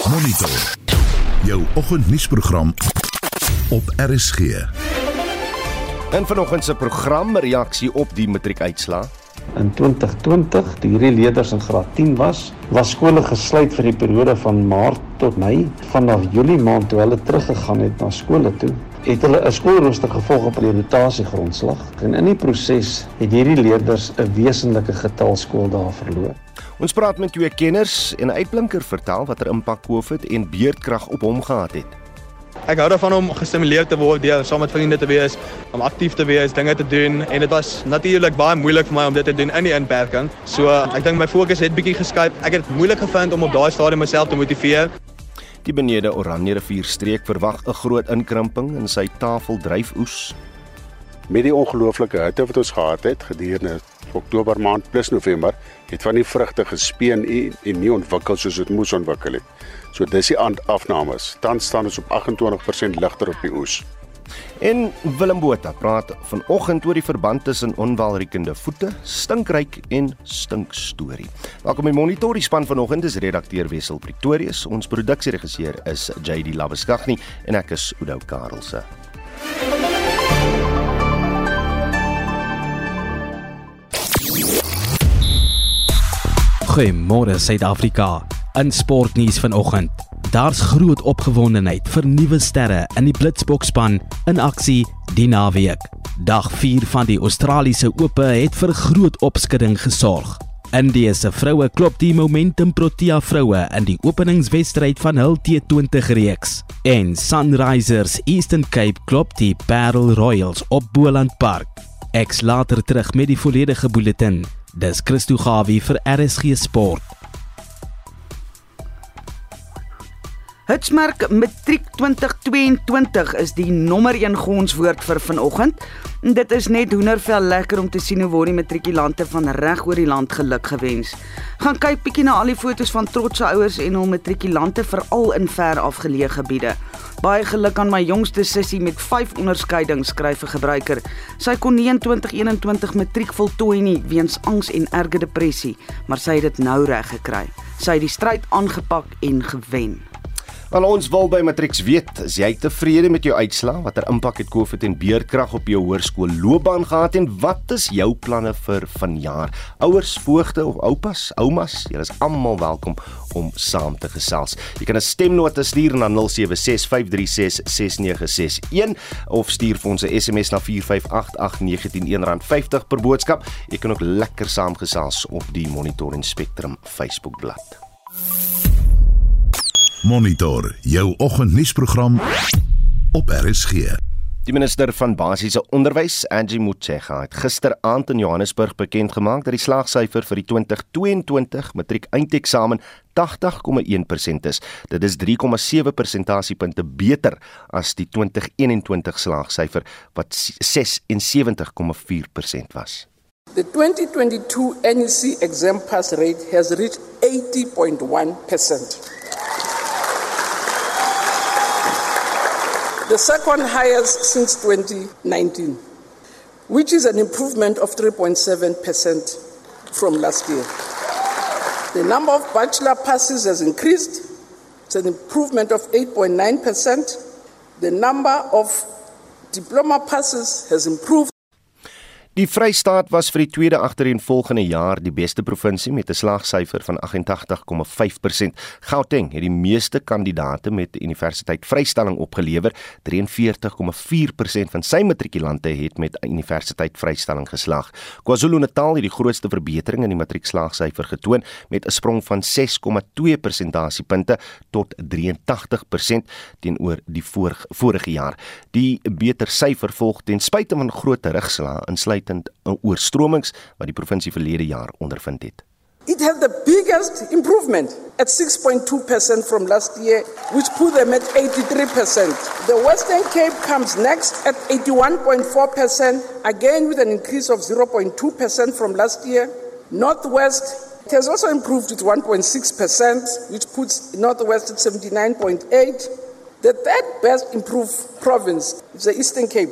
Monitor. Jou oggendnuusprogram op RSG. En vanoggend se program reaksie op die matriekuitslae. In 2020, toe hierdie leerders in graad 10 was, was skole gesluit vir die periode van Maart tot Mei. Vanaf Julie maand toe hulle teruggegaan het na skole toe, het hulle 'n skoolrooster gevolg op die rotasiegrondslag. En in die proses het hierdie leerders 'n wesenlike getal skooldae verloor. Ons praat met twee kenners en 'n uitblinker vertel watter impak COVID en beerdkrag op hom gehad het. Ek hou daarvan om gestimuleer te word deur saam met vriende te wees, om aktief te wees, dinge te doen en dit was natuurlik baie moeilik vir my om dit te doen in die inperking. So ek dink my fokus het bietjie geskuif. Ek het dit moeilik gevind om op daai stadium myself te motiveer. Die benede Oranje rivier streek verwag 'n groot inkrimping in sy tafeldryfoes. Met die ongelooflike hitte wat ons gehad het gedurende Oktober maand plus November, het van die vrugte gespeen en, en nie ontwikkel soos dit moes ontwikkel het. So dis die afnames. Tans staan ons op 28% ligter op die oes. En Willem Botha praat vanoggend oor die verband tussen onwelriekende voete, stinkryk en stinkstorie. Welkom by Monitor. Die span vanoggend is redakteur Wessel Pretorius, ons produksieregisseur is JD Labeskagni en ek is Oudou Karelse. Goeiemôre Suid-Afrika. In sportnuus vanoggend. Daar's groot opgewondenheid vir nuwe sterre in die Blitsbokspan in aksie die naweek. Dag 4 van die Australiese Ope het vir groot opskudding gesorg. Indië se vroue klop die Momentum Protea vroue in die openingswedstryd van hul T20 reeks. En Sunrisers Eastern Cape klop die Parel Royals op Boland Park. Ek's later terug met die volledige bulletin. Dis Christo Gawie vir RSG Sport. Hitsmerk Matriek 2022 is die nommer 1 gonswoord vir vanoggend. En dit is net hoendervel lekker om te sien hoe word die matrikulante van reg oor die land geluk gewens. Gaan kyk bietjie na al die fotos van trotse ouers en hul matrikulante veral in ver afgeleë gebiede. Baie geluk aan my jongste sussie met 5 onderskeidings skryf 'n gebruiker. Sy kon nie in 2021 matriek voltooi nie weens angs en erge depressie, maar sy het dit nou reg gekry. Sy het die stryd aangepak en gewen. Wel ons wil by Matrix weet, is jy tevrede met jou uitslae? Watter impak het COVID en beerdkrag op jou hoërskoolloopbaan gehad en wat is jou planne vir vanjaar? Ouers, voogte of oupas, oumas, julle is almal welkom om saam te gesels. Jy kan 'n stemnota stuur na 0765366961 of stuur vir ons 'n SMS na 4588919 R50 per boodskap. Jy kan ook lekker saamgesels op die Monitor en Spectrum Facebookblad. Monitor jou oggendnuusprogram op RSG. Die minister van basiese onderwys, Angie Motshega, het gisteraand in Johannesburg bekend gemaak dat die slaagsyfer vir die 2022 matriek eindeksamen 80,1% is. Dit is 3,7 persentasiepunte beter as die 2021 slaagsyfer wat 76,4% was. The 2022 NEC exam pass rate has reached 80.1%. the second highest since 2019, which is an improvement of 3.7% from last year. The number of bachelor passes has increased, it's an improvement of 8.9%. The number of diploma passes has improved. Die Vrystaat was vir die tweede agtereenvolgende jaar die beste provinsie met 'n slagsyfer van 88,5%. Gauteng het die meeste kandidate met universiteit vrystelling opgelewer. 43,4% van sy matrikulante het met universiteit vrystelling geslaag. KwaZulu-Natal het die grootste verbetering in die matriekslaagsyfer getoon met 'n sprong van 6,2 persentasiepunte tot 83% teenoor die vorige, vorige jaar. Die beter syfer volg ten spyte van groot terugslae insluit insluitend oorstromings wat die provinsie verlede jaar ondervind het. It had the biggest improvement at 6.2% from last year, which put them at 83%. The Western Cape comes next at 81.4%, again with an increase of 0.2% from last year. Northwest has also improved with 1.6%, which puts Northwest at 79.8. The third best improved province is the Eastern Cape,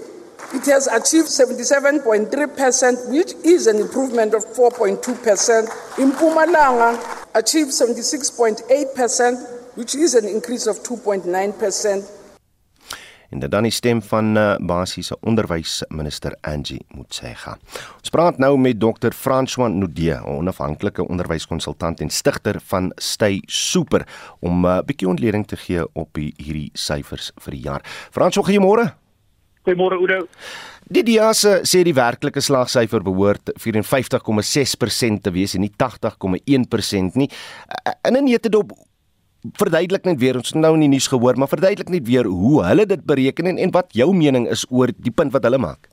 It has achieved 77.3%, which is an improvement of 4.2%. In Pumalanga, achieved 76.8%, which is an increase of 2.9%. en dit dan die stem van uh, basiese onderwysminister Angie Motshega. Ons praat nou met Dr. François Nudee, 'n onafhanklike onderwyskonsultant en stigter van Stay Super om 'n uh, bietjie ontleding te gee op hierdie syfers vir die jaar. François, goeiemôre. Goeiemôre Oudo. Die DIAS sê die werklike slagsyfer behoort 54,6% te wees en nie 80,1% nie. In 'n netedop verduidelik net weer ons nou in die nuus gehoor, maar verduidelik net weer hoe hulle dit bereken en, en wat jou mening is oor die punt wat hulle maak.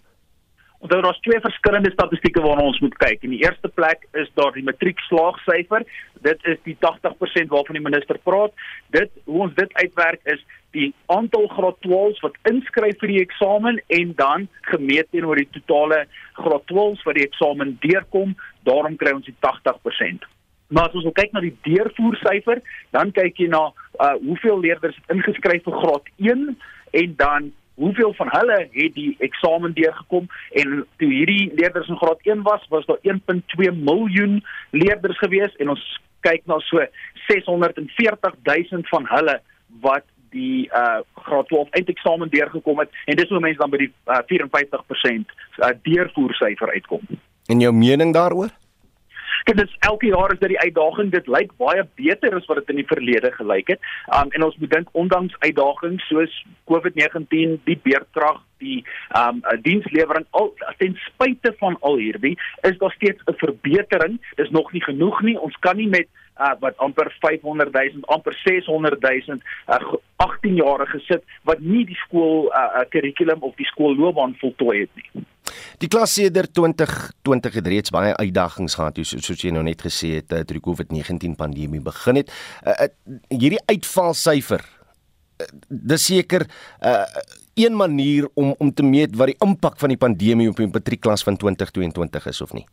Onthou daar's twee verskillende statistieke waarna ons moet kyk. In die eerste plek is daar die matriekslaagsyfer. Dit is die 80% waarvan die minister praat. Dit hoe ons dit uitwerk is die aantal graad 12s wat inskryf vir die eksamen en dan gemeet teenoor die totale graad 12s wat die eksamen deurkom, daarom kry ons die 80%. Maar as ons kyk na die deurvoersyfer, dan kyk jy na uh hoeveel leerders het ingeskryf vir graad 1 en dan hoeveel van hulle het die eksamen deurgekom en toe hierdie leerders in graad 1 was, was daar 1.2 miljoen leerders gewees en ons kyk na so 640 000 van hulle wat die uh graad 12 eindeksamen deurgekom het en dis hoe mense dan by die uh, 54% uh, deurvoersyfer uitkom. En jou mening daaroor? Dit is elke jaar is dit die uitdaging. Dit lyk baie beter as wat dit in die verlede gelyk het. Um en ons moet dink ondanks uitdagings soos COVID-19, die beerdkrag, die um dienslewering al ten spyte van al hierdie is daar steeds 'n verbetering. Dis nog nie genoeg nie. Ons kan nie met uh, wat amper 500 000 amper 600 000 uh, 18 jarige sit wat nie die skool uh, kurrikulum of die skoolloopbaan voltooi het nie. Die klas sedert 2020 het reeds baie uitdagings gehad, soos, soos jy nou net gesê het, uh, toe die COVID-19 pandemie begin het. Uh, hierdie uitvalsyfer uh, dis seker uh, een manier om om te meet wat die impak van die pandemie op die matriekklas van 2022 is of nie.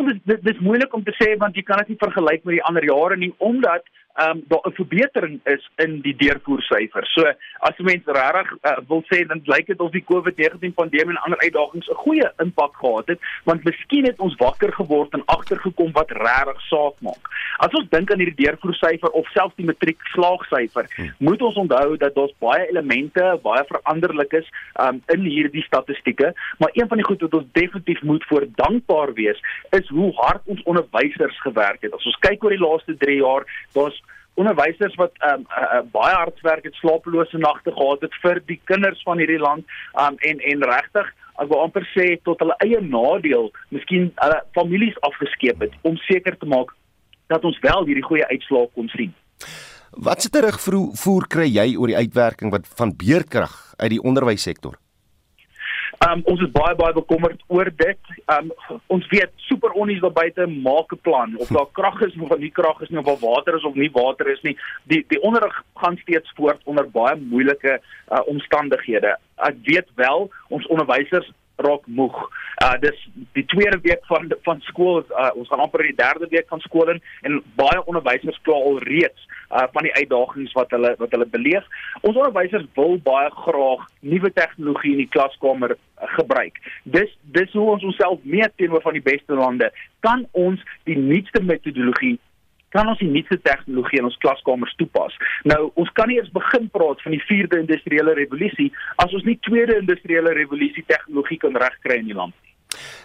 Dit is dit is moeilik om te sê want jy kan dit nie vergelyk met die ander jare nie omdat ehm um, daar 'n verbetering is in die deurvoersyfer. So as mense regtig uh, wil sê dan lyk dit of die COVID-19 pandemie en ander uitdagings 'n goeie impak gehad het, want miskien het ons wakker geword en agtergekom wat regtig saak maak. As ons dink aan hierdie deurvoersyfer of selfs die matriek slaagsyfer, hmm. moet ons onthou dat daar's baie elemente, baie veranderlik is um, in hierdie statistieke, maar een van die goed wat ons definitief moet voor dankbaar wees, is hoe hard ons onderwysers gewerk het. As ons kyk oor die laaste 3 jaar, daar's onderwysers wat um, uh, uh, baie hard werk het, slapelose nagte gehad het vir die kinders van hierdie land um, en en regtig ek wil amper sê tot hulle eie nadeel, miskien hulle families afgeskeep het om seker te maak dat ons wel hierdie goeie uitslae kon sien. Wat se terugvoer kry jy oor die uitwerking wat van beerkrag uit die onderwyssektor? Um ons is baie baie bekommerd oor dit. Um ons weet super onnies daar buite maak 'n plan of daar krag is of nie krag is nie of daar water is of nie water is nie. Die die onderrig gaan steeds voort onder baie moeilike uh, omstandighede. Ek weet wel ons onderwysers raak moeg. Uh dis die tweede week van van skool. Uh, ons gaan amper in die derde week van skool in en baie onderwysers kla al reeds uh van die uitdagings wat hulle wat hulle beleef. Ons onderwysers wil baie graag nuwe tegnologie in die klaskamer uh, gebruik. Dis dis hoe ons onsself meet teenoor van die beste lande. Kan ons die nuutste metodologie kan ons die nuutste tegnologie in ons klaskamers toepas. Nou, ons kan nie eens begin praat van die 4de industriële revolusie as ons nie tweede industriële revolusie tegnologie kan regkry in die land nie.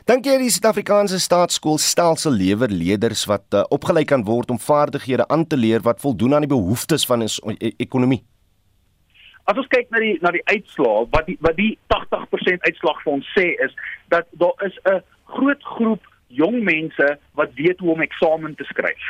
Dink jy die Suid-Afrikaanse staatskoolstelsel lewer leerders wat uh, opgelei kan word om vaardighede aan te leer wat voldoen aan die behoeftes van ons e ekonomie? As ons kyk na die na die uitslae, wat die wat die 80% uitslag vir ons sê is dat daar is 'n groot groep jong mense wat weet hoe om eksamen te skryf.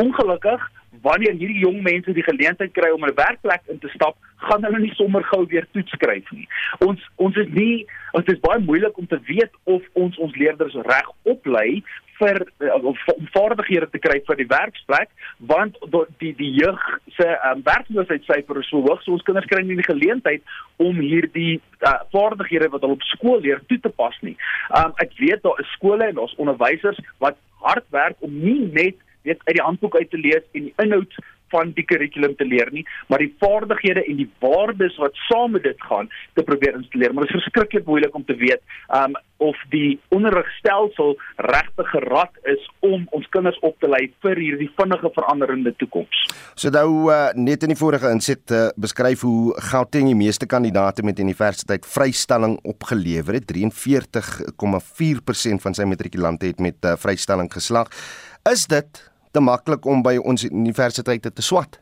Ongelukkig, wanneer hierdie jong mense die geleentheid kry om 'n werkplek in te stap, gaan hulle nie sommer gou weer toets skryf nie. Ons ons is nie ons is baie moeilik om te weet of ons ons leerders reg oplei vir eh, om vaardighede te kry vir die werksplek want die die jeug se um, werkloosheidsyfer is so hoog so ons kinders kry nie die geleentheid om hierdie uh, vaardighede wat hulle op skool leer toe te pas nie. Um, ek weet daar is skole en daar's onderwysers wat hard werk om nie net weet uit die handboek uit te lees en die inhoud van die kurrikulum te leer nie, maar die vaardighede en die waardes wat saam met dit gaan te probeer installeer. Maar dit is verskriklik moeilik om te weet um of die onderrigstelsel regtig gerad is om ons kinders op te lei vir hierdie vinnige veranderende toekoms. So nou uh, net in die vorige inset uh, beskryf hoe Gauteng die meeste kandidate met universiteit vrystelling opgelewer het. 43,4% van sy matrikulante het met uh, vrystelling geslaag. Is dit te maklik om by ons universiteite te swat?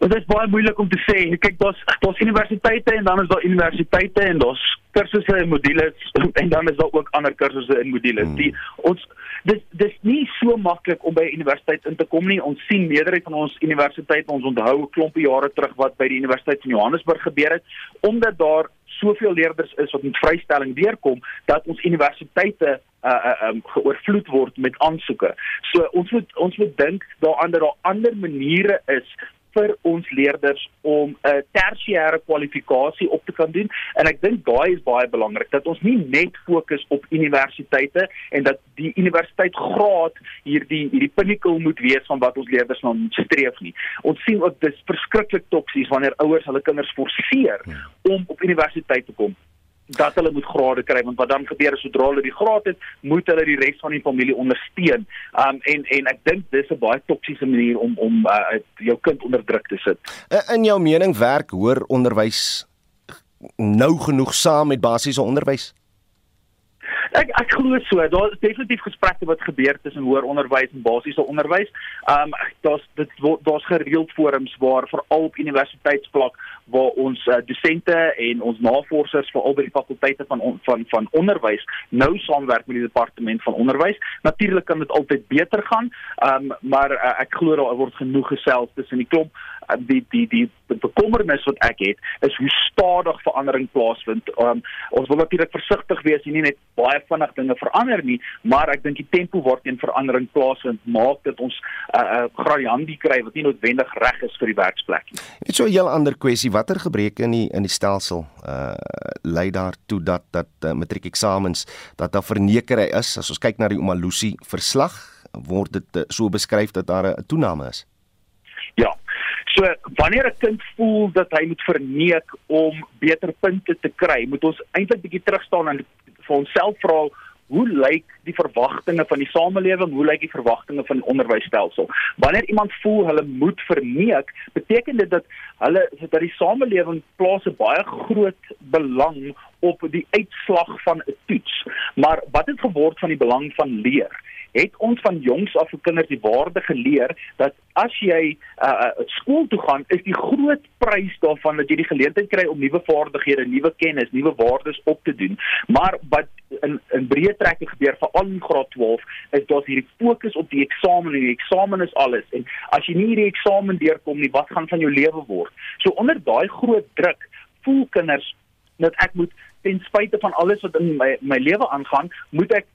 Dit is baie moeilik om te sê. Kyk, daar's daar's universiteite en dan is daar universiteite en daar's kursusse en modules en dan is daar ook ander kursusse en modules. Hmm. Die ons dis dis nie so maklik om by 'n universiteit in te kom nie. Ons sien meerderheid van ons universiteite, ons onthou 'n klompie jare terug wat by die Universiteit van Johannesburg gebeur het, omdat daar soveel leerders is wat met vrystelling deurkom dat ons universiteite uh uh um, geoorvloed word met aansoeke. So ons moet ons moet dink daaraan dat daar ander maniere is vir ons leerders om 'n tersiêre kwalifikasie op te kan doen en ek dink daai is baie belangrik dat ons nie net fokus op universiteite en dat die universiteitsgraad hierdie hierdie pinnacle moet wees van wat ons leerders na moet streef nie. Ons sien ook dis verskriklik toksies wanneer ouers hulle kinders forceer ja. om op universiteit te kom dat hulle moet grade kry want wat dan gebeur is sodra hulle die graad het, moet hulle die res van die familie ondersteun. Um en en ek dink dis 'n baie toksiese manier om om uh, jou kind onder druk te sit. In jou mening werk hoër onderwys nou genoeg saam met basiese onderwys? Ek ek glo so. Daar is definitief gesprekke wat gebeur tussen hoër onderwys en basiese onderwys. Um daar's dit daar's gereeld forums waar veral op universiteitsvlak waar ons uh, dosente en ons navorsers vir albei die fakulteite van on, van van onderwys nou saamwerk met die departement van onderwys. Natuurlik kan dit altyd beter gaan. Um maar uh, ek glo daar word genoeg gesels tussen die klomp die die die bekommernis wat ek het is hoe stadig verandering plaasvind. Um, ons wil natuurlik versigtig wees en nie net baie vinnig dinge verander nie, maar ek dink die tempo waarteen verandering plaasvind maak dat ons 'n uh, uh, gradiandi kry wat nie noodwendig reg is vir die werksplek nie. Net so 'n heel ander kwessie, watter gebreke in die in die stelsel uh lei daartoe dat dat uh, matriekeksamens dat daar vernekery is as ons kyk na die Omalusi verslag word dit uh, so beskryf dat daar 'n toename is. Ja, So wanneer 'n kind voel dat hy moet verneek om beter punte te kry, moet ons eintlik bietjie terugstaan en vir onsself vra hoe lyk die verwagtinge van die samelewing, hoe lyk die verwagtinge van die onderwysstelsel? Wanneer iemand voel hulle moet verneek, beteken dit dat hulle dat die samelewing plaas 'n baie groot belang op die uitslag van 'n toets. Maar wat het geword van die belang van leer? Het ons van jongs af vir kinders die waarde geleer dat as jy uh, uh skool toe gaan, is die groot prys daarvan dat jy die geleentheid kry om nuwe vaardighede, nuwe kennis, nuwe waardes op te doen. Maar wat in in breë trekke gebeur veral in graad 12 is daar hierdie fokus op die eksamen en die eksamen is alles en as jy nie hierdie eksamen deurkom nie, wat gaan van jou lewe word? So onder daai groot druk voel kinders dat ek moet ten spyte van alles wat in my my lewe aangaan, moet ek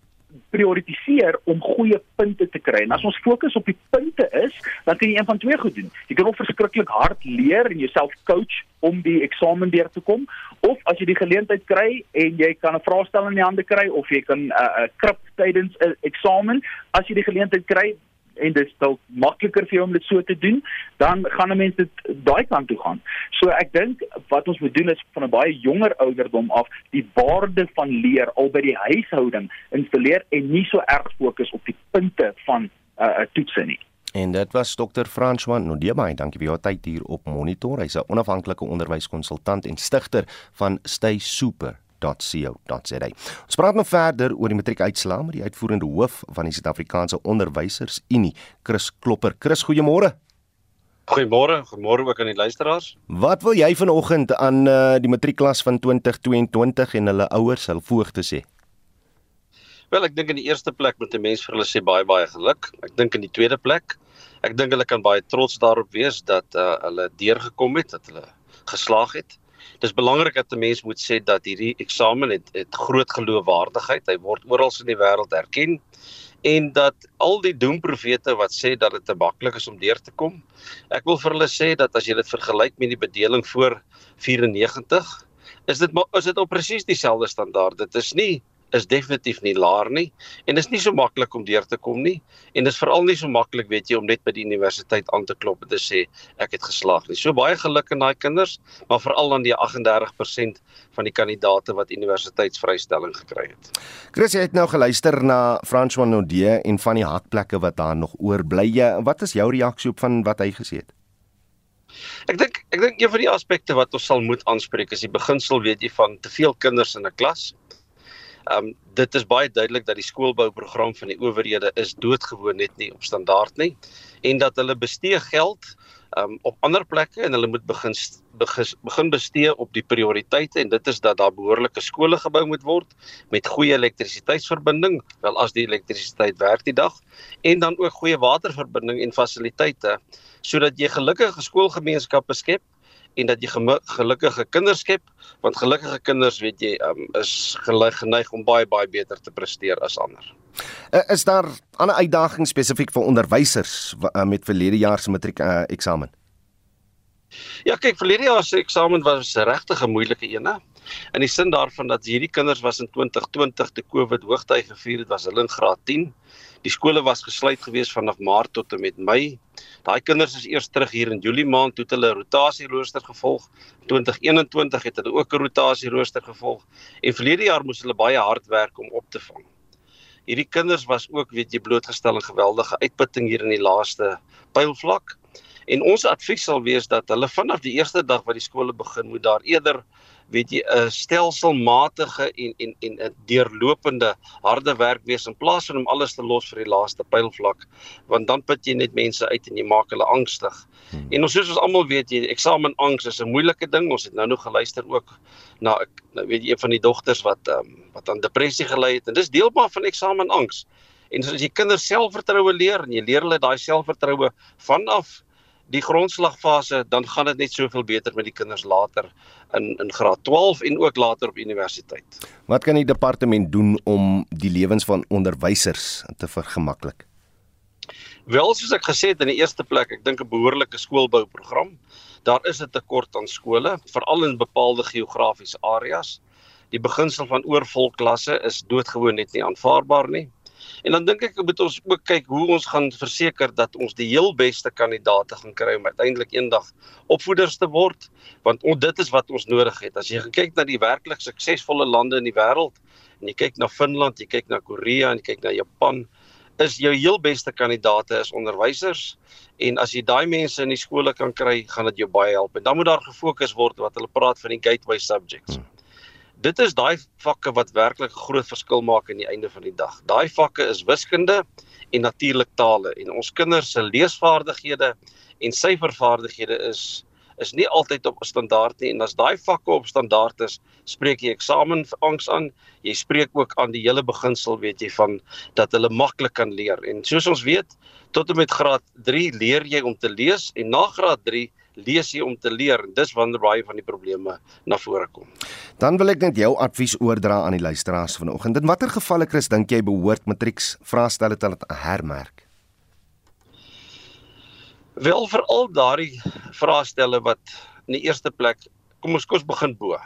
prioritiseer om goeie punte te kry. En as ons fokus op die punte is, dan kan jy een van twee goed doen. Jy kan of verskriklik hard leer en jouself coach om die eksamen deur te kom, of as jy die geleentheid kry en jy kan 'n vraestel in die hande kry of jy kan 'n uh, uh, krip tydens 'n eksamen, as jy die geleentheid kry, en dit is dalk makliker vir jou om dit so te doen, dan gaan 'n mens dit daai kant toe gaan. So ek dink wat ons moet doen is van 'n baie jonger ouderdom af die waarde van leer al by die huishouding installeer en nie so erg fokus op die punte van 'n uh, uh, toetse nie. En dit was Dr. François Nodema, dankie vir jou tyd hier op Monitor. Hy's 'n onafhanklike onderwyskonsultant en stigter van Stay Super www.matriek.co.za. Ons praat nou verder oor die matriekuitslae met die uitvoerende hoof van die Suid-Afrikaanse Onderwysers Unie, Chris Klopper. Chris, goeiemôre. Goeiemôre, goeiemôre ook aan die luisteraars. Wat wil jy vanoggend aan uh, die matriekklas van 2022 en hulle ouers, hulle voogte sê? Wel, ek dink in die eerste plek moet 'n mens vir hulle sê baie baie geluk. Ek dink in die tweede plek, ek dink hulle kan baie trots daarop wees dat uh, hulle deurgekom het, dat hulle geslaag het dis belangrik dat 'n mens moet sê dat hierdie eksamen het, het groot geloofwaardigheid. Hy word oral in die wêreld erken en dat al die doemprofete wat sê dat dit te maklik is om deur te kom. Ek wil vir hulle sê dat as jy dit vergelyk met die bedeling voor 94, is dit is dit op presies dieselfde standaard. Dit is nie is definitief nie laer nie en dit is nie so maklik om deur te kom nie en dit is veral nie so maklik weet jy om net by die universiteit aan te klop en te sê ek het geslaag nie. So baie geluk aan daai kinders, maar veral aan die 38% van die kandidate wat universiteitsvrystelling gekry het. Chris, jy het nou geluister na François Nodé en van die hakplekke wat daar nog oorbly. Wat is jou reaksie op van wat hy gesê het? Ek dink ek dink een van die aspekte wat ons sal moet aanspreek is die beginsel weet jy van te veel kinders in 'n klas. Ehm um, dit is baie duidelik dat die skoolbouprogram van die owerhede is doodgewoon net nie op standaard nie en dat hulle bestee geld um, op ander plekke en hulle moet begin begin bestee op die prioriteite en dit is dat daar behoorlike skole gebou moet word met goeie elektrisiteitsverbinding wel as die elektrisiteit werk die dag en dan ook goeie waterverbinding en fasiliteite sodat jy gelukkige skoolgemeenskappe skep en dat jy gelukkige kinders skep want gelukkige kinders weet jy um, is geneig om baie baie beter te presteer as ander. Uh, is daar ander uitdagings spesifiek vir onderwysers uh, met verlede jaar se matriek uh, eksamen? Ja, kyk, verlede jaar se eksamen was regtig 'n moeilike een. In die sin daarvan dat hierdie kinders was in 2020 te COVID hoogtyd gevier het, was hulle in graad 10 Die skole was gesluit gewees vanaf Maart tot en met Mei. Daai kinders is eers terug hier in Julie maand toe hulle rotasierooster gevolg. 2021 het hulle ook 'n rotasierooster gevolg en verlede jaar moes hulle baie hard werk om op te vang. Hierdie kinders was ook weet jy blootgestel aan geweldige uitputting hier in die laaste pylvlak. En ons advies sal wees dat hulle vanaf die eerste dag wat die skole begin moet daar eerder weet jy 'n stelselmatige en en en 'n deurlopende harde werk wees in plaas van om alles te los vir die laaste pylvlak want dan put jy net mense uit en jy maak hulle angstig. Hmm. En ons soos ons almal weet jy eksamenangs is 'n moeilike ding. Ons het nou nog geluister ook na nou weet jy een van die dogters wat um, wat aan depressie gely het en dis deel maar van eksamenangs. En as jy kinders selfvertroue leer en jy leer hulle daai selfvertroue vanaf die grondslagfase, dan gaan dit net soveel beter met die kinders later in in graad 12 en ook later op universiteit. Wat kan die departement doen om die lewens van onderwysers te vergemaklik? Wel, soos ek gesê het in die eerste plek, ek dink 'n behoorlike skoolbouprogram. Daar is 'n tekort aan skole, veral in bepaalde geografiese areas. Die beginsel van oorvol klasse is doodgewoon net nie aanvaarbaar nie. En dan dink ek moet ons ook kyk hoe ons gaan verseker dat ons die heel beste kandidaate gaan kry om uiteindelik eendag opvoeders te word, want on, dit is wat ons nodig het. As jy kyk na die werklik suksesvolle lande in die wêreld en jy kyk na Finland, jy kyk na Korea en jy kyk na Japan, is jou heel beste kandidaate is onderwysers en as jy daai mense in die skole kan kry, gaan dit jou baie help. En dan moet daar gefokus word wat hulle praat van die gateway subjects. Hmm dit is daai vakke wat werklik groot verskil maak aan die einde van die dag. Daai vakke is wiskunde en natuurlik tale en ons kinders se leesvaardighede en syfervaardighede is is nie altyd op standaard nie en as daai vakke op standaard is, spreek jy eksamen angs aan. Jy spreek ook aan die hele beginsel weet jy van dat hulle maklik kan leer. En soos ons weet, tot en met graad 3 leer jy om te lees en na graad 3 lees jy om te leer en dis wanneer baie van die probleme na vore kom. Dan wil ek net jou advies oordra aan die luisteraars vanoggend. In watter gevalle Chris dink jy behoort matrieks vraestelle te laat hermerk? Wel vir al daardie vraestelle wat in die eerste plek kom ons kos begin bo.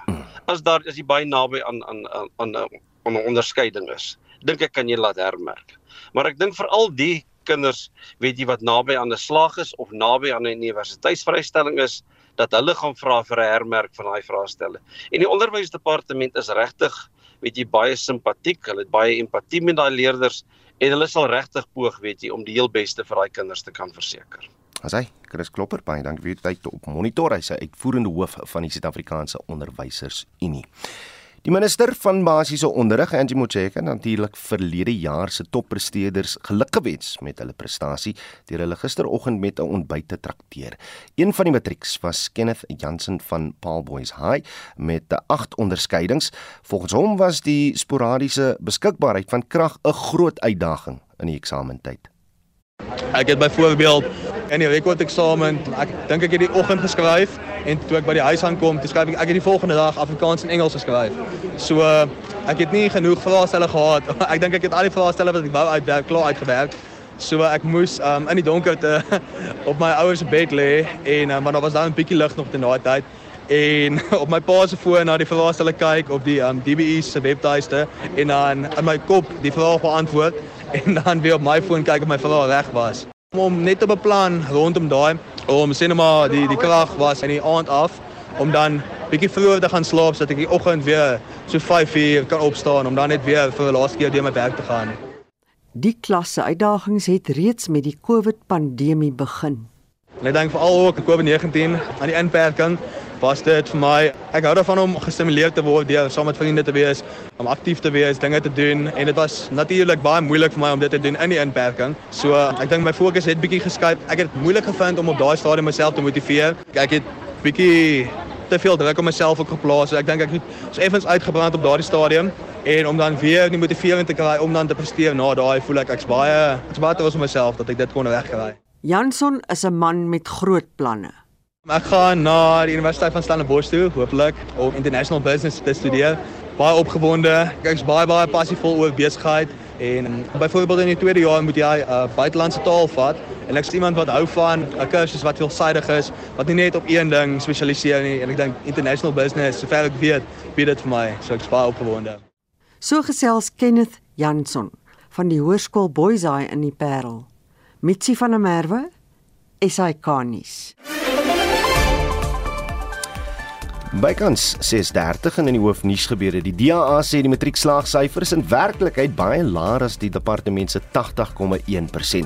As daar is jy baie naby aan aan aan aan 'n onderskeiding is, dink ek kan jy laat hermerk. Maar ek dink veral die kinders weet jy wat naby aan 'n slag is of naby aan 'n universiteitsvrystelling is dat hulle gaan vra vir 'n hermerk van daai vraestelle. En die onderwysdepartement is regtig weet jy baie simpatiek, hulle het baie empatie met daai leerders en hulle sal regtig poog weet jy om die heel beste vir daai kinders te kan verseker. As hy Chris Klopper baie dankie vir u tyd op monitor hy sê uitvoerende hoof van die Suid-Afrikaanse Onderwysers Unie. Die minister van basiese onderrig, Angie Motshekga, natuurlik verlede jaar se toppresteerders gelukkigwens met hulle prestasie deur hulle gisteroggend met 'n ontbyt te trakteer. Een van die matrieks was Kenneth Jansen van Paul Boys High met 'n 8 onderskeidings. Volgens hom was die sporadiese beskikbaarheid van krag 'n groot uitdaging in die eksamentyd. Ek het byvoorbeeld in die rekord eksamen, ek dink ek het die oggend geskryf en toe ek by die huis aankom, toe skryf ek ek het die volgende dag Afrikaans en Engels geskryf. So ek het nie genoeg vraestelle gehad. ek dink ek het al die vraestelle wat ek wou uitwerk klaar uitgewerk. So ek moes um, in die donker te op my ouers se bed lê en um, maar daar was daar 'n bietjie lig nog te daai tyd en op my pa se foon na die vraestelle kyk op die um, DBE se webtuiste en dan in my kop die vraag beantwoord en dan weer op my foon kyk of my vraag reg was. Om net te beplan rondom daai om sê net maar die die krag was in die aand af om dan bietjie vroeër te gaan slaap sodat ek die oggend weer so 5uur kan opstaan om dan net weer vir die laaste keer deur my werk te gaan. Die klasse uitdagings het reeds met die COVID-pandemie begin. En ek dink veral ook COVID-19 aan die inperking was dit vir my ek hou daarvan om gestimuleer te word deur saam met vriende te wees, om aktief te wees, dinge te doen en dit was natuurlik baie moeilik vir my om dit te doen in die inperking. So ek dink my fokus het bietjie geskuif. Ek het moeilik gevind om op daai stadium myself te motiveer. Ek het bietjie te veel druk op myself ook geplaas. So ek dink ek het so effens uitgebrand op daardie stadium en om dan weer die motivering te kry om dan te presteer na daai voel ek ek's baie ek's baie trots op myself dat ek dit kon regkry. Janson is 'n man met groot planne. Ek gaan na die Universiteit van Stellenbosch toe, hopelik om international business te studeer. Baie opgewonde. Ek's baie baie passievol oor besigheid en byvoorbeeld in die tweede jaar moet jy 'n uh, buitelandse taal vat en ek's iemand wat hou van 'n kursus wat veelsidig is, wat nie net op een ding spesialiseer nie en ek dink international business, sover ek weet, bied dit vir my, so ek's baie opgewonde. So gesels Kenneth Janson van die Hoërskool Boysay in die Parel. Mitsi van der Merwe, SAK nuus. Bykans 6:30 in die hoofnuus gebeure. Die DA sê die matriekslaagsyfers is in werklikheid baie laer as die departement se 80,1%.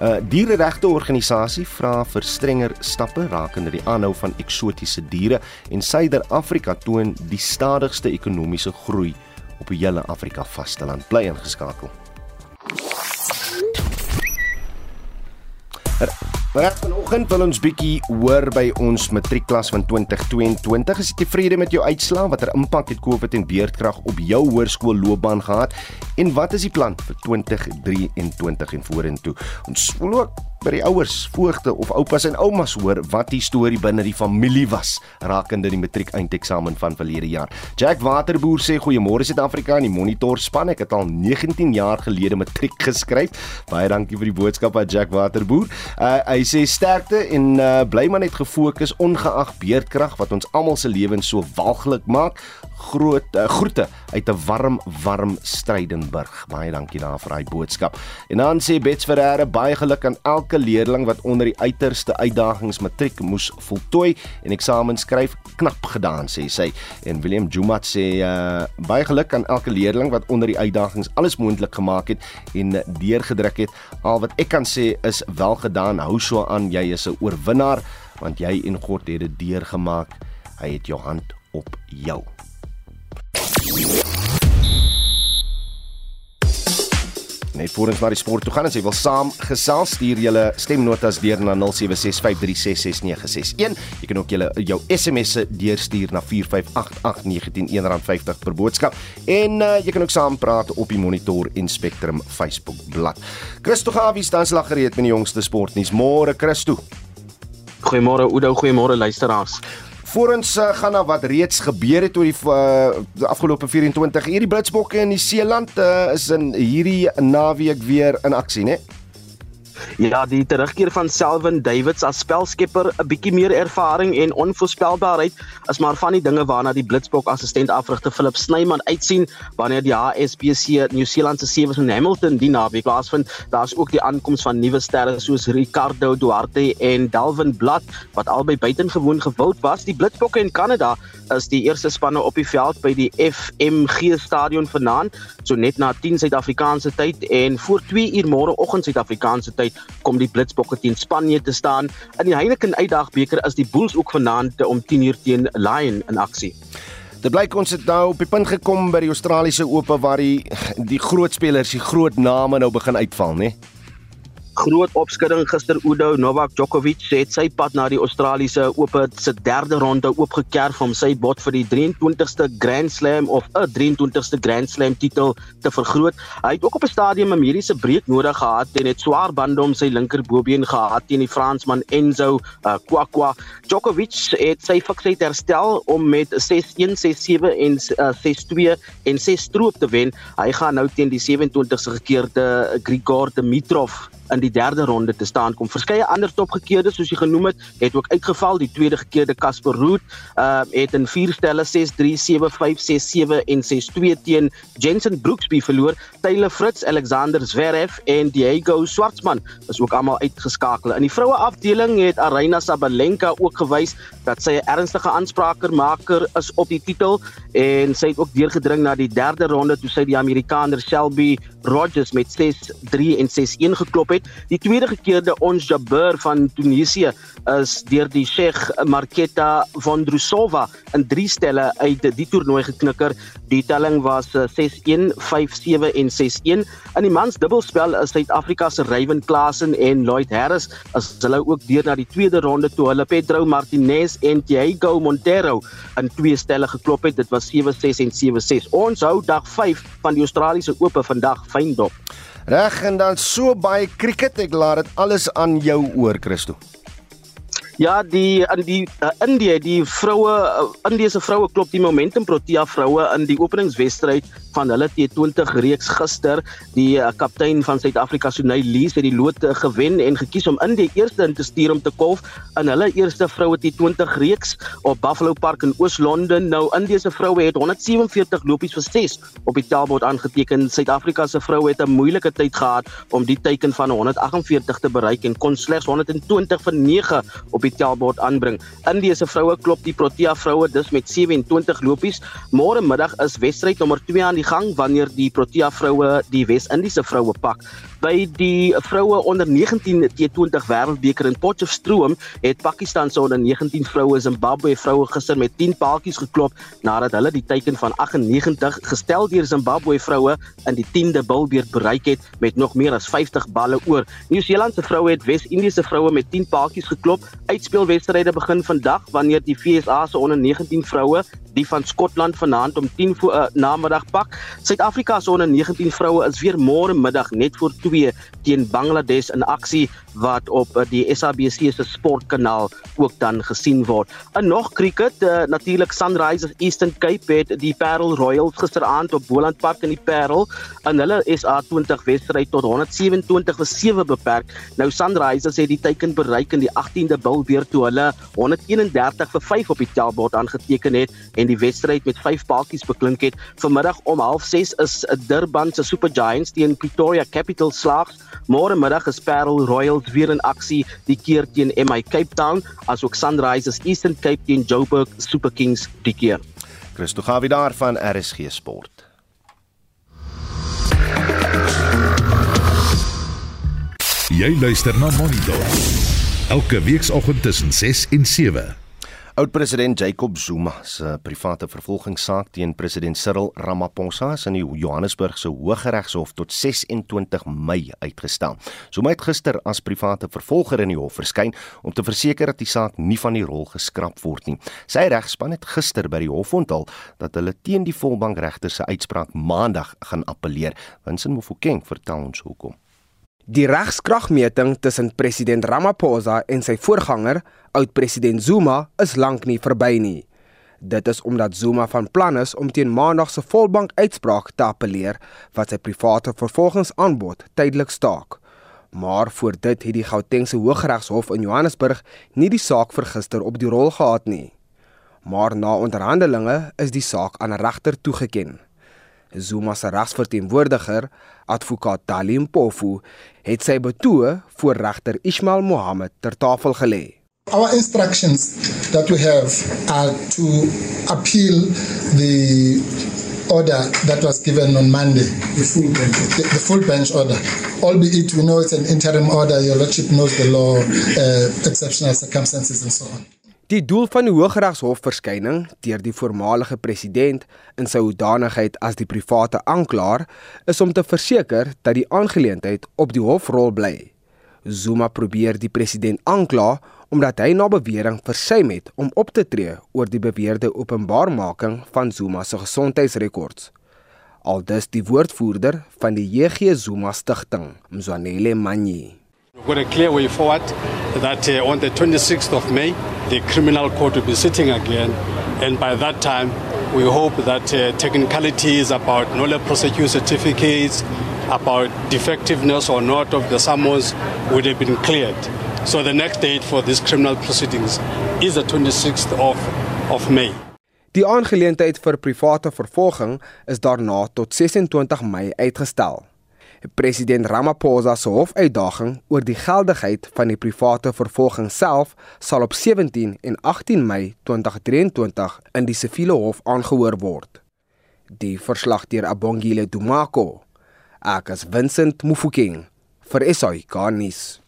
'n uh, Diereregte organisasie vra vir strenger stappe rakende die aanhou van eksotiese diere en Suider-Afrika toon die stadigste ekonomiese groei op die hele Afrika vasteland. Bly ingeskakel. Maar vanoggend wil ons bietjie hoor by ons matriekklas van 2022. Is jy tevrede met jou uitslae? Watter impak het COVID en beerdkrag op jou hoërskoolloopbaan gehad? En wat is die plan vir 2023 en vorentoe? Ons wil ook by die ouers, voogte of oupas en oumas hoor wat die storie binne die familie was rakende die matriek eindeksamen van verlede jaar. Jack Waterboer sê goeiemôre Suid-Afrika in die Monitor span. Ek het al 19 jaar gelede matriek geskryf. Baie dankie vir die boodskap aan Jack Waterboer. Uh, hy sê sterkte en uh, bly maar net gefokus ongeag beerdkrag wat ons almal se lewens so walglik maak groot uh, groete uit 'n warm warm Strydenburg. Baie dankie daar vir daai boodskap. En dan sê Bets Ferreira baie geluk aan elke leerling wat onder die uiterste uitdagings matriek moes voltooi en eksamen skryf knap gedaan sê sy. En Willem Jumat sê uh, baie geluk aan elke leerling wat onder die uitdagings alles moontlik gemaak het en deurgedruk het. Al wat ek kan sê is wel gedaan. Hou so aan, jy is 'n oorwinnaar want jy en God het dit deurgemaak. Hy het jou hand op jou. Net voor ons na die sport toe gaan en sê wil saam gesels stuur julle stemnotas deur na 0765366961. Jy kan ook julle jou SMS'e deurstuur na 4588919 R50 per boodskap en uh, jy kan ook saam praat op die Monitor en Spectrum Facebook bladsy. Christo Gawie staan slag gereed met die jongste sportnuus. Môre Christo. Goeiemôre Oudo, goeiemôre luisteraars. Voorens uh, gaan na wat reeds gebeur het oor die uh, afgelope 24 uur die Blitsbokke in die Seeland uh, is in hierdie naweek weer in aksie, né? Nee? Ja, die terugkeer van Selwyn Davids as spelskepper, 'n bietjie meer ervaring en onvoorspelbaarheid is maar van die dinge waarna die Blitsbok assistent afrigter Philip Snyman uitsien wanneer die HSBC New Zealand se sewe in Hamilton die naweek plaasvind. Daar's ook die aankoms van nuwe sterre soos Ricardo Duarte en Dalvin Blad wat albei buitengewoon gewild was. Die Blitsbokke in Kanada is die eerste spanne op die veld by die FMG stadion vanaand, so net na 10 Suid-Afrikaanse tyd en voor 2 uur môreoggend Suid-Afrikaanse tyd kom die Blitsbokke teen Spanje te staan. In die Heineken Uitdagbeker is die Bulls ook vanaand om 10:00 teen Lion in aksie. Dit blyk ons het nou op die punt gekom by die Australiese Ope waar die die groot spelers, die groot name nou begin uitval, né? Nee? Groot opskudding gister Udo Novak Djokovic het sy pad na die Australiese Ope se derde ronde oopgekerf om sy bod vir die 23ste Grand Slam of 'n 23ste Grand Slam titel te vergroot. Hy het ook op 'n stadium 'n mediese breek nodig gehad en het swaar bande om sy linkerbobeen gehad teen die Fransman Enzo uh, Kwakwa. Djokovic het sy fiksheid herstel om met 6-1, 6-7 en uh, 6-2 en 6 stroop te wen. Hy gaan nou teen die 27ste gekeerde Grigor Dimitrov in die derde ronde te staan kom. Verskeie ander topgekeerde soos jy genoem het, het ook uitgeval. Die tweede gekeerde Casper Root uh het in vier stelle 6-3, 7-5, 6-7 en 6-2 teen Jensen Brooksby verloor. Taylor Fritz, Alexander Zverev en Diego Schwartzman is ook almal uitgeskakel. In die vroue afdeling het Aryna Sabalenka ook gewys dat sy 'n ernstige aanspraakermaker is op die titel en sy het ook deurgedring na die derde ronde toe sy die Amerikaner Shelby Rogers met 6-3 en 6-1 geklop het. Die tweede gekeerde Ons Jabeur van Tunesië is deur die Sheikh Marketa Vondrousova in drie stelle uit die toernooi geknikker. Die telling was 6-1, 5-7 en 6-1. In die mans dubbelspel is Suid-Afrika se Ryan Klassen en Lloyd Harris as hulle ook deur na die tweede ronde toe hulle Pedro Martinez en Diego Montero in twee stelle geklop het. Dit was 7-6 en 7-6. Ons hou dag 5 van die Australiese Ope vandag fyn dop. Reg en dan so baie cricket, ek laat dit alles aan jou oor, Christo. Ja, die in die uh, Indië, die vroue uh, Indiese vroue klop die Momentum Protea vroue in die openingswedstryd van hulle T20 reeks gister. Die uh, kaptein van Suid-Afrika, Sunay Lee, het die lood uh, gewen en gekies om in die eerste in te stuur om te kolf in hulle eerste vroue T20 reeks op Buffalo Park in Oos-London. Nou Indiese vroue het 147 lopies vir 6 op die tellbord aangeteken. Suid-Afrika se vroue het 'n moeilike tyd gehad om die teiken van 148 te bereik en kon slegs 120 vir 9 op die die tellbord aanbring. Indië se vroue klop die Protea vroue dus met 27 lopies. Môre middag is wedstryd nommer 2 aan die gang wanneer die Protea vroue die Wes-Indiese vroue pak. By die vroue onder 19 T20 Wêreldbeker in Potchefstroom het Pakistan se onder 19 vroue Zimbabwe vroue gister met 10 paaltjies geklop nadat hulle die teiken van 98 gestel deur Zimbabwe vroue in die 10de bilbeerd bereik het met nog meer as 50 balle oor. Nieu-Seeland se vroue het Wes-Indiese vroue met 10 paaltjies geklop uit uitspelwedstryde begin vandag wanneer die FSA se onder 19 vroue die van Skotland vanaand om 10 voor uh, namiddag pak. Suid-Afrika se onder 19 vroue is weer môre middag net voor 2 teen Bangladesh in aksie wat op uh, die SABC se sportkanaal ook dan gesien word. En nog cricket, uh, natuurlik Sunrisers Eastern Cape het die Parel Royals gisteraand op Boland Park in die Parel in hulle SA20 wedstryd tot 127 vir 7 beperk. Nou Sunrisers het die teiken bereik in die 18de bil weer toe hulle 131 vir 5 op die tellbord aangeteken het en die wedstryd met 5 paaltjies beklink het. Vanmiddag om 06:30 is Durban se Super Giants teen Pretoria Capital Slags. Môre middag is Parel Royals weer in aksie, die keer teen MI Cape Town, asook Sunrisers Eastern Cape teen Joburg Super Kings die keer. Christo Gawie daar van RSG Sport. Jy luister na Monitor. Elke weekoggend tussen 6 en 7. Oud-president Jacob Zuma se private vervolgingssaak teen president Cyril Ramaphosa is in die Johannesburg se Hooggeregshof tot 26 Mei uitgestel. Zuma het gister as private vervolger in die hof verskyn om te verseker dat die saak nie van die rol geskraap word nie. Sy regspan het gister by die hof onthul dat hulle teen die volbankregter se uitspraak Maandag gaan appeleer. Winsin Mofokeng vertel ons hoekom. Die regskragmeting tussen president Ramaphosa en sy voorganger, oud-president Zuma, is lank nie verby nie. Dit is omdat Zuma van plan is om teen Maandag se volbank uitspraak te appeleer wat sy private vervolgingsaanbod tydelik staak. Maar voor dit het die Gautengse Hooggeregshof in Johannesburg nie die saak vir gister op die rol gehad nie. Maar na onderhandelinge is die saak aan 'n regter toegeken. Zuma se regsverteenwoordiger, advokaat Dalim Pofu, het sy betoë voor regter Ismail Mohammed ter tafel gelê. Our instructions that we have are to appeal the order that was given on Monday. The full bench. The, the full bench order. Albeit we know it's an interim order, your lordship knows the law, uh, exceptional circumstances and so on. Die doel van die Hooggeregshof verskyning deur die voormalige president in sy hoedanigheid as die private aanklaer is om te verseker dat die aangeleentheid op die hofrol bly. Zuma probeer die president aankla omdat hy na bewering versuim het om op te tree oor die beweerde openbaarmaking van Zuma se gesondheidsrekords. Aldus die woordvoerder van die JG Zuma stigting, Mzwanele Manyi. We've got a clear way forward that uh, on the 26th of May, the criminal court will be sitting again. And by that time, we hope that uh, technicalities about knowledge prosecute certificates, about defectiveness or not of the summons would have been cleared. So the next date for these criminal proceedings is the 26th of, of May. Die aangeleentheid vir private vervolging is daarna tot 26 Mei uitgestel. President Ramaphosa se hofuitdaging oor die geldigheid van die private vervolging self sal op 17 en 18 Mei 2023 in die siviele hof aangehoor word. Die verslag deur Abongile Dumako. Ek is Vincent Mufokeng vir SAK nuus.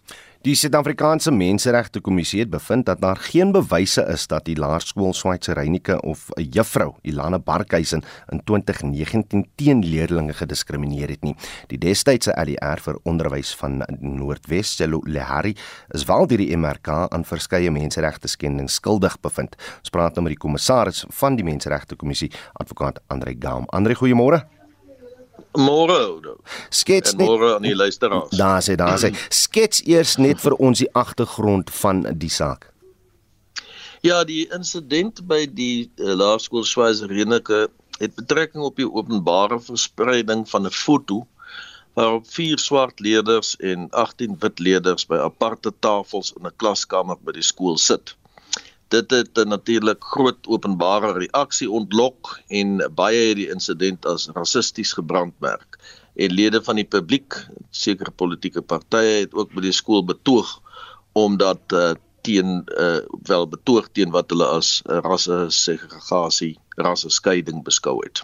Die Suid-Afrikaanse Menseregte Kommissie het bevind dat daar geen bewyse is dat die laerskool Swaitse Reynike of 'n juffrou, Ilana Barkhuisen, in 2019 teen leerdlinge gediskrimineer het nie. Die destydse ADR vir onderwys van Noordwes, Celo Lehari, is wel deur die MRK aan verskeie menseregte skendings skuldig bevind. Ons praat nou met die kommissaris van die Menseregte Kommissie, advokaat Andre Gaam. Andre, goeiemôre. Môre Oudo. Skets net môre aan die luisteraars. Daar sê daar sê. Skets eers net vir ons die agtergrond van die saak. Ja, die insident by die uh, Laerskool Swazirenike het betrekking op die openbare verspreiding van 'n foto waarop vier swart leerders en 18 wit leerders by aparte tafels in 'n klaskamer by die skool sit dit het natuurlik groot openbare reaksie ontlok en baie het die insident as rassisties gebrandmerk. En lede van die publiek sekere politieke partye het ook by die skool betoog omdat uh, teen uh, wel betoog teen wat hulle as uh, rasse segregasie rasse skeiding beskou het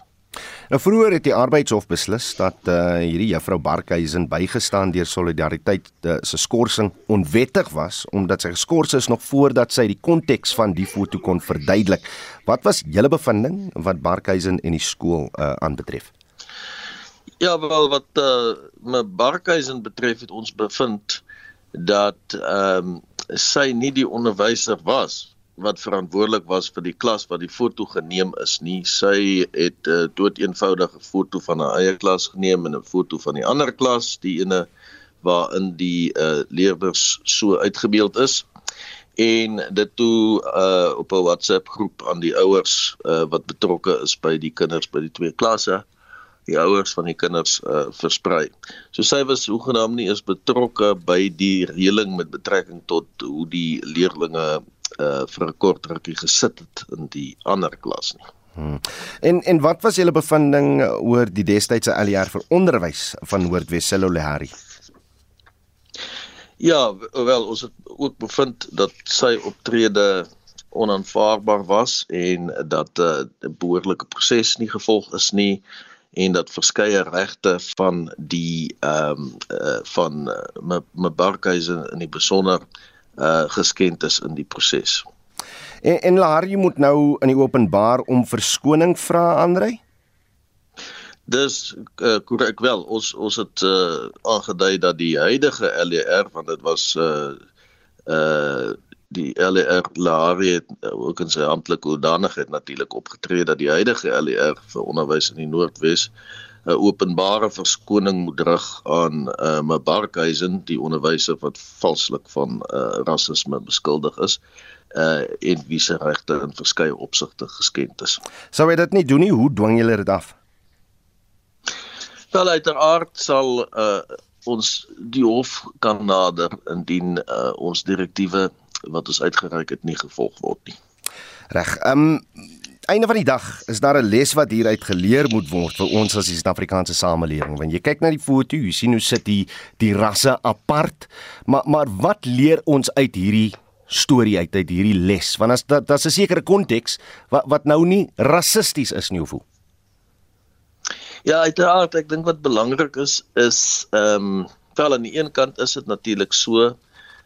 Nou vroeër het die arbeidshof beslis dat uh, hierdie juffrou Barkhuizen bygestaan deur solidariteit uh, se skorsing onwettig was omdat sy geskort is nog voordat sy die konteks van die foto kon verduidelik. Wat was julle bevinding wat Barkhuizen en die skool uh, aanbetref? Ja, wel wat uh, my Barkhuizen betref het ons bevind dat ehm um, sy nie die onderwyser was wat verantwoordelik was vir die klas wat die foto geneem is nie. Sy het 'n uh, dood eenvoudige foto van haar eie klas geneem en 'n foto van die ander klas, die ene waarin die uh, leerders so uitgebeeld is en dit toe uh, op 'n WhatsApp groep aan die ouers uh, wat betrokke is by die kinders by die twee klasse die ouers van die kinders uh, versprei. So sy was hoegenaamd nie eens betrokke by die reëling met betrekking tot hoe die leerdlinge uh vir 'n kort rukkie gesit het in die ander klas nie. Hmm. En en wat was julle bevinding oor die destydse LER vir onderwys van Noordwes Selolehari? Ja, wel ons het ook bevind dat sy optrede onaanvaarbaar was en dat 'n uh, behoorlike proses nie gevolg is nie en dat verskeie regte van die ehm um, uh, van uh, Mbarkhuizen in die besonder uh geskend is in die proses. En en Lahari moet nou in die openbaar om verskoning vra Andre? Dis uh, korrek wel. Ons ons het uh aangedui dat die huidige LER want dit was uh uh die LER Lahari het ook in sy amptelike hoedanigheid natuurlik opgetree dat die huidige LER vir onderwys in die Noordwes 'n openbare verskoning moet rig aan uh, Mbarkhuizen, die onderwyser wat valslik van uh, rasisme beskuldig is uh en wie se regte in verskeie opsigte geskend is. Sou hy dit nie doen nie, hoe dwing julle dit af? Wel uiteraard sal uh ons die hof kan nader indien uh ons direktiewe wat ons uitgereik het nie gevolg word nie. Reg. Ehm um, einde van die dag is daar 'n les wat hieruit geleer moet word vir ons as die Suid-Afrikaanse samelewing. Want jy kyk na die foto, jy sien hoe sit die die rasse apart. Maar maar wat leer ons uit hierdie storie uit uit hierdie les? Want as dat daar's 'n sekere konteks wat wat nou nie rassisties is nie of hoe. Ja, uiteraard, ek dink wat belangrik is is ehm um, wel aan die een kant is dit natuurlik so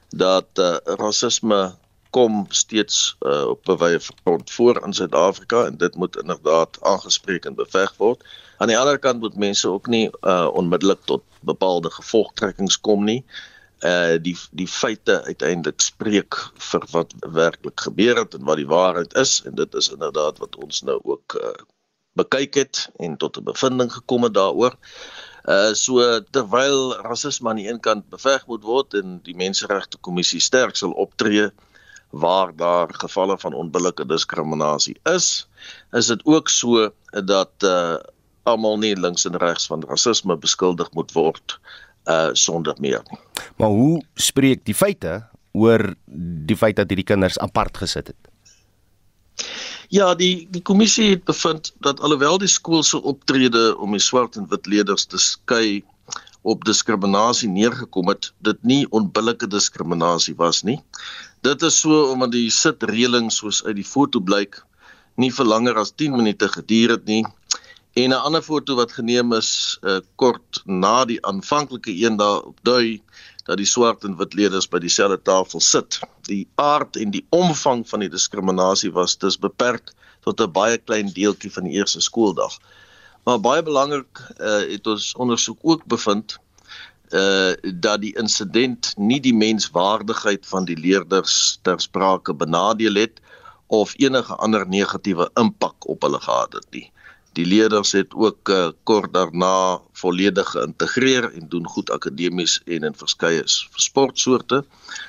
dat uh, rasisme kom steeds uh, op 'n wye front voor in Suid-Afrika en dit moet inderdaad aangespreek en beveg word. Aan die ander kant moet mense ook nie uh, onmiddellik tot bepaalde gevolgtrekkings kom nie. Uh die die feite uiteindelik spreek vir wat werklik gebeur het en wat die waarheid is en dit is inderdaad wat ons nou ook uh, bekyk het en tot 'n bevinding gekom het daaroor. Uh so terwyl rasisme aan die een kant beveg moet word en die menseregte kommissie sterk sal optree waar daar gevalle van onbillike diskriminasie is, is dit ook so dat uh almal nie links en regs van rasisme beskuldig moet word uh sonder meer nie. Maar hoe spreek die feite oor die feit dat hierdie kinders apart gesit het? Ja, die die kommissie het bevind dat alhoewel die skool se optrede om die swart en wit leerders te skei op diskriminasie neergekom het, dit nie onbillike diskriminasie was nie. Dit is so omdat die sitreëling soos uit die foto blyk nie vir langer as 10 minute geduur het nie. En 'n ander foto wat geneem is uh, kort na die aanvanklike een daarop dui dat die swart en wit leerders by dieselfde tafel sit. Die aard en die omvang van die diskriminasie was dus beperk tot 'n baie klein deeltjie van die eerste skooldag. Maar baie belangrik uh, het ons ondersoek ook bevind uh dat die insident nie die menswaardigheid van die leerders ter sprake benadeel het of enige ander negatiewe impak op hulle gehad het nie. Die leerders het ook uh, kort daarna volledig geïntegreer en doen goed akademies en in verskeie sportsoorte.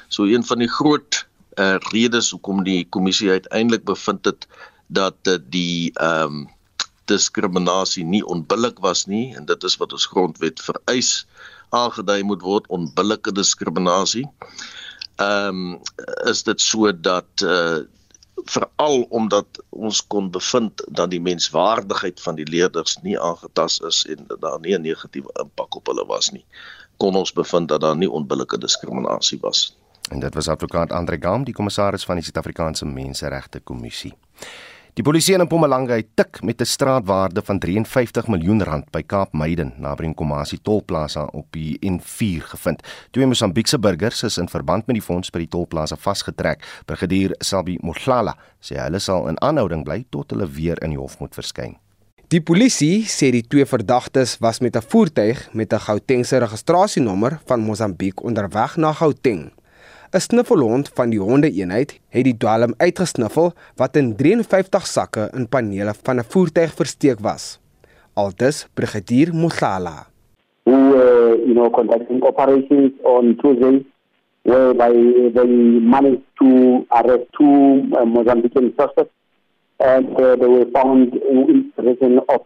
So een van die groot uh, redes hoekom die kommissie uiteindelik bevind het dat uh, die ehm um, diskriminasie nie onbillik was nie en dit is wat ons grondwet vereis aangedui moet word onbillike diskriminasie. Ehm um, is dit so dat uh veral omdat ons kon bevind dat die menswaardigheid van die leerders nie aangetast is en dat daar nie 'n negatiewe impak op hulle was nie kon ons bevind dat daar nie onbillike diskriminasie was en dit was advokaat Andre Gam die kommissaris van die Suid-Afrikaanse Menseregte Kommissie Die polisie in Mpumalanga het tik met 'n straatwaarde van 53 miljoen rand by Kaap Meiden naby Nkomazi tolplaza op die N4 gevind. Twee Mosambiekse burgers is in verband met die fonds by die tolplaza vasgetrek. Brigadier Sabi Mohlala sê hulle sal in aanhouding bly tot hulle weer in die hof moet verskyn. Die polisie sê die twee verdagtes was met 'n voertuig met 'n Gautengse registrasienommer van Mosambiek onderweg na Gauteng. 'n Snuffelhond van die hondeeenheid het die dwalm uitgesniffel wat in 53 sakke in panele van 'n voertuig versteek was. Altes Brigadier Mohlala. Who uh, you know conducting operations on Tuesday whereby they managed to arrest two uh, Mozambican suspects and uh, they were found in possession of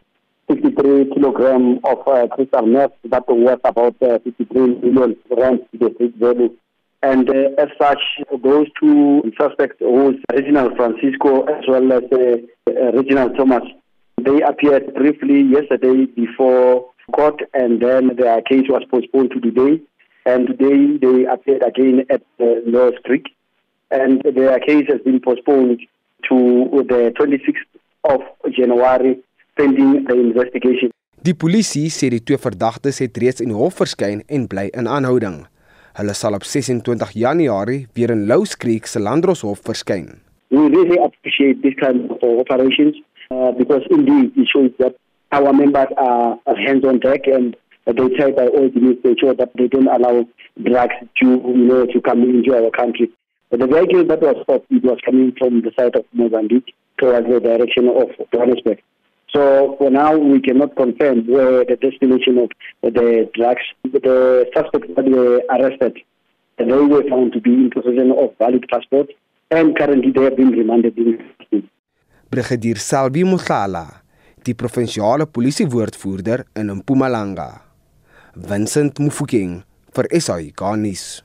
53 kilogram of uh, crystal meth that was about uh, 53 million rand to the street value. And uh, as such, those two suspects, who is Reginald Francisco as well as uh, uh, Reginald Thomas, they appeared briefly yesterday before court, and then their case was postponed to today. And today they appeared again at uh, Law Creek, and their case has been postponed to the 26th of January, pending the investigation. Die polisie sê die twee verdagtes het reeds in hof verskyn en bly in aanhouding. Hulle sal op 26 Januarie weer in Louws Creek se Landroshof verskyn. We really appreciate this kind of operations uh, because indeed it shows that our members are, hands on deck and they try by all means to ensure that they don't allow drugs to you know to come into our country. But the vehicle that was stopped it was coming from the side of Mozambique towards the direction of Johannesburg. So for now, we cannot confirm where the destination of the drugs. The suspects that were arrested, they were found to be in possession of valid passports, and currently they have been remanded in. Brigadier Salvi Mugala, die provinsiale polisiewoordvoerder in Mpumalanga. Vincent Mufokeng vir SAI Garnis.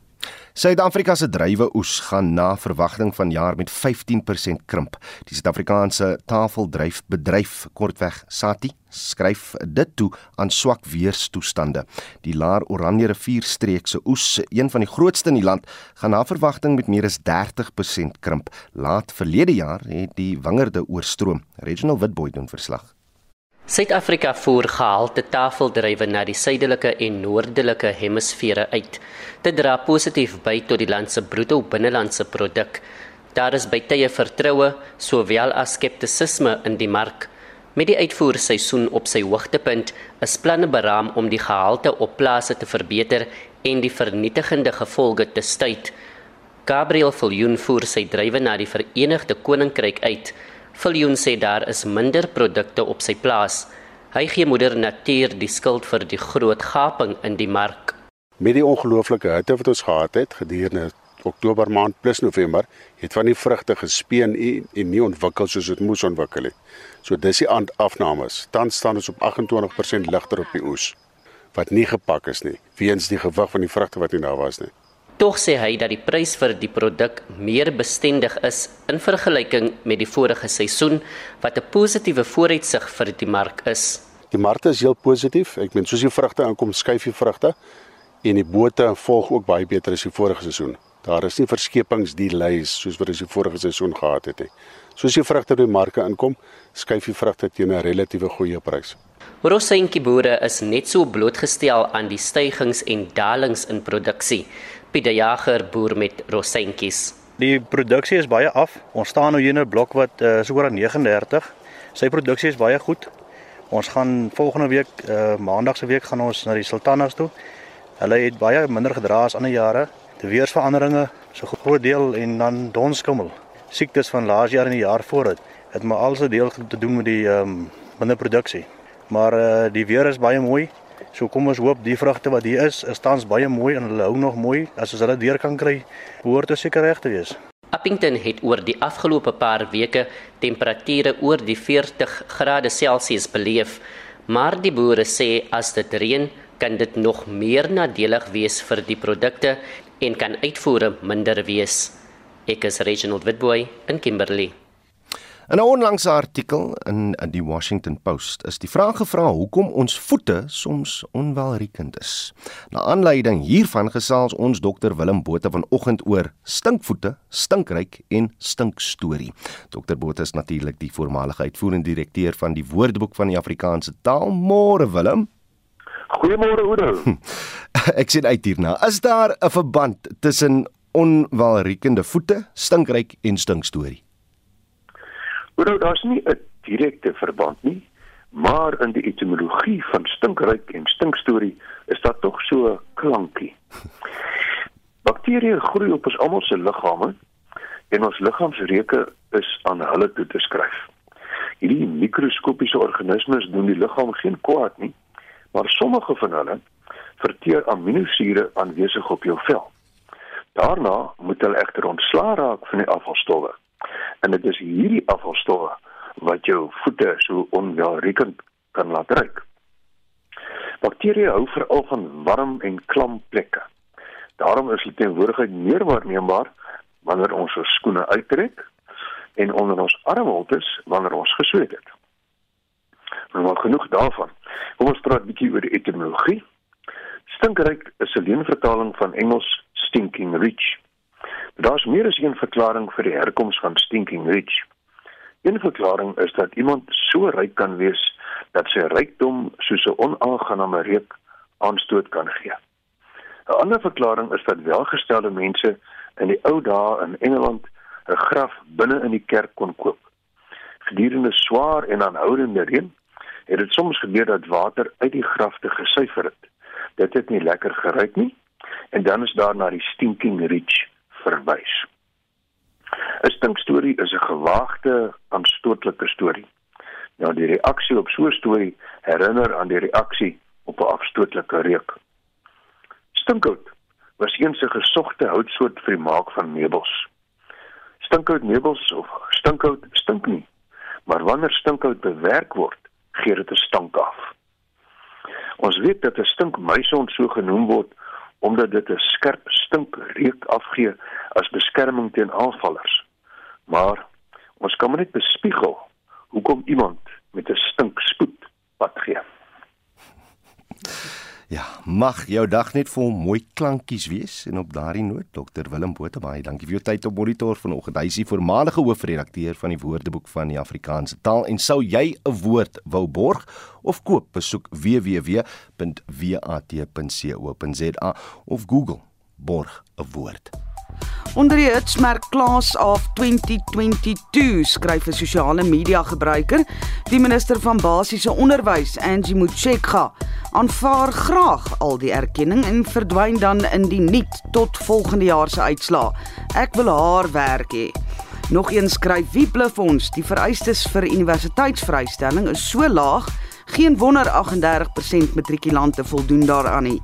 Suid-Afrika se druiweoes gaan na verwagting van jaar met 15% krimp. Die Suid-Afrikaanse tafeldryfbedryf kortweg SATI skryf dit toe aan swak weerstoestande. Die Laar Oranje rivier streek se oes, een van die grootste in die land, gaan na verwagting met meer as 30% krimp. Laat verlede jaar het die wingerde oorstroom. Regional Witboy doen verslag. Suid-Afrika voer gehalte tafeldrywe na die suidelike en noordelike hemisfere uit. Dit dra positief by tot die land se bruto binnelandse produk. Daar is by tye vertroue sowel as skeptisisme in die mark. Met die uitvoerseisoen op sy hoogtepunt, is planne beraam om die gehalte op plase te verbeter en die vernietigende gevolge te stuit. Gabriel Viljoen voer sy drywe na die Verenigde Koninkryk uit. Viljoen sê daar is minder produkte op sy plaas. Hy gee moeder natuur die skuld vir die groot gaping in die mark. Met die ongelooflike hitte wat ons gehad het gedurende Oktober maand plus November het van die vrugte gespeen en, en nie ontwikkel soos dit moes ontwikkel het. So dis die aandafnames. Tans staan ons op 28% ligter op die oes wat nie gepak is nie weens die gewig van die vrugte wat nie daar was nie. Tog sê hy dat die prys vir die produk meer bestendig is in vergelyking met die vorige seisoen wat 'n positiewe vooruitsig vir die mark is. Die markte is heel positief. Ek meen soos die vrugte aankom, skuif die vrugte en die bote volg ook baie beter as die vorige seisoen. Daar is nie verskepings-delays soos wat ons die vorige seisoen gehad het nie. Soos die vrugte by marke inkom, skuif die vrugte teen 'n relatiewe goeie prys. Rosentjie boere is net so blootgestel aan die stygings en dalings in produksie. Pieter Jager boer met rosentjies. Die produksie is baie af. Ons staan nou hier in 'n blok wat uh, so oor 39. Sy produksie is baie goed. Ons gaan volgende week, uh, maandag se week gaan ons na die Sultanas toe Hulle het baie minder gedra as ander jare. Die weersveranderinge so groot deel en dan donskommel. Siektes van laas jaar en die jaar voor dit het maar alse deel te doen met die ehm um, minder produksie. Maar uh die weer is baie mooi. So kom ons hoop die vrugte wat hier is, is tans baie mooi en hulle hou nog mooi. As ons hulle deur kan kry, behoort dit seker reg te wees. Appington het oor die afgelope paar weke temperature oor die 40 grade Celsius beleef, maar die boere sê as dit reën, kan dit nog meer nadelig wees vir die produkte en kan uitvoere minder wees. Ek is Reginald Witboy in Kimberley. In 'n onlangse artikel in die Washington Post is die vraag gevra hoekom ons voete soms onwelriekend is. Na aanleiding hiervan gesels ons dokter Willem Botha vanoggend oor stinkvoete, stinkryk en stinkstorie. Dokter Botha is natuurlik die voormalige uitvoerende direkteur van die Woordeboek van die Afrikaanse taal. Môre Willem. Goeiemôre Oudo. Ek sien uit hierna. Is daar 'n verband tussen onwelriekende voete, stinkryk en stinkstorie? Oudo, daar's nie 'n direkte verband nie, maar in die etimologie van stinkryk en stinkstorie is daar tog so 'n klankie. Bakterieë groei op ons almal se liggame en ons liggaamsreuke is aan hulle toe te skryf. Hierdie mikroskopiese organismes doen die liggaam geen kwaad nie maar sommige van hulle verteer aminosure aanwesig op jou vel. Daarna moet hulle egter ontslaa raak van die afvalstowwe. En dit is hierdie afvalstowwe wat jou voete so onwelriekend kan laat ruik. Bakterieë hou veral van warm en klam plekke. Daarom is hulle teenwoordigheid meer waarneembaar wanneer ons ons skoene uittrek en onder ons armholtes wanneer ons gesweet het. Maar genoeg daarvan. Kom ons praat 'n bietjie oor die etimologie. Stinkryk is 'n leenvertaling van Engels stinking rich. Daar's meer as een verklaring vir die herkoms van stinking rich. Een verklaring is dat iemand so ryk kan wees dat sy rykdom soos 'n onaangename reuk aanstoot kan gee. 'n Ander verklaring is dat welgestelde mense in die ou dae in Engeland 'n graf binne in die kerk kon koop. Gedurende swaar en aanhoudende reën het dit soms gebeur dat water uit die grafte gesuiver het. Dit het nie lekker geruik nie en dan is daar na die stinking rich verwys. 'n Stinkstorie is 'n gewaagde aanstootlike storie. Nou die reaksie op so 'n storie herinner aan die reaksie op 'n afstootlike reuk. Stinkhout was eens 'n gesogte houtsoort vir die maak van meubels. Stinkhout meubels of stinkhout stink nie, maar wanneer stinkhout bewerk word, gee dit 'n stank af. Ons weet dat 'n stinkmuisond so genoem word omdat dit 'n skerp stinkreuk afgee as beskerming teen aanvallers. Maar ons kan net bespiegel hoekom iemand met 'n stinkspoed pad gee. Ja, mag jou dag net vol mooi klankies wees en op daardie noot Dr Willem Botha baie dankie vir jou tyd op monitor vanoggend. Hy is die voormalige hoofredakteur van die Woordeboek van die Afrikaanse taal en sou jy 'n woord wou borg of koop, besoek www.wat.co.za of Google borg 'n woord. Onder die hitsmerk Class of 2022 skryf 'n sosiale media gebruiker, die minister van basiese onderwys, Angie Motshekga, aanvaar graag al die erkenning en verdwyn dan in die niet tot volgende jaar se uitslaa. Ek wil haar werk hê. Nog een skryf wie bluf ons, die vereistes vir universiteitsvrystelling is so laag, geen wonder 38% matrikulante voldoen daaraan nie.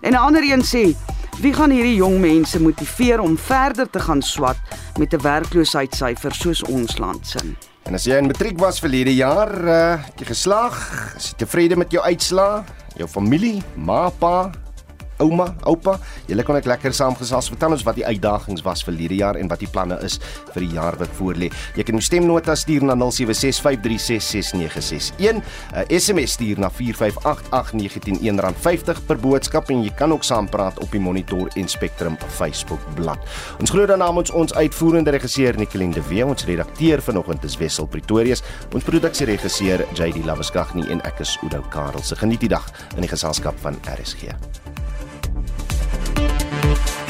En 'n ander een sê Wie gaan hierdie jong mense motiveer om verder te gaan swat met 'n werkloosheidssyfer soos ons land se? En as jy in matriek was verlede jaar, uh, geslaag, is jy tevrede met jou uitslae? Jou familie, ma, pa, ouma, oupa. Julle kon ek lekker saamgesels. Vertel ons wat die uitdagings was vir hierdie jaar en wat die planne is vir die jaar wat voorlê. Jy kan jou stemnota stuur na 0765366961. 'n SMS stuur na 4588919 R50 per boodskap en jy kan ook saampraat op die Monitor en Spectrum Facebook bladsy. Ons groet dan namens ons uitvoerende regisseur Nicoline de Wee, ons redakteur vanoggend is Wessel Pretorius, ons produksieregisseur JD Lawaskagni en ek is Oudo Karel. Se geniet die dag in die geselskap van RSG. Thank you.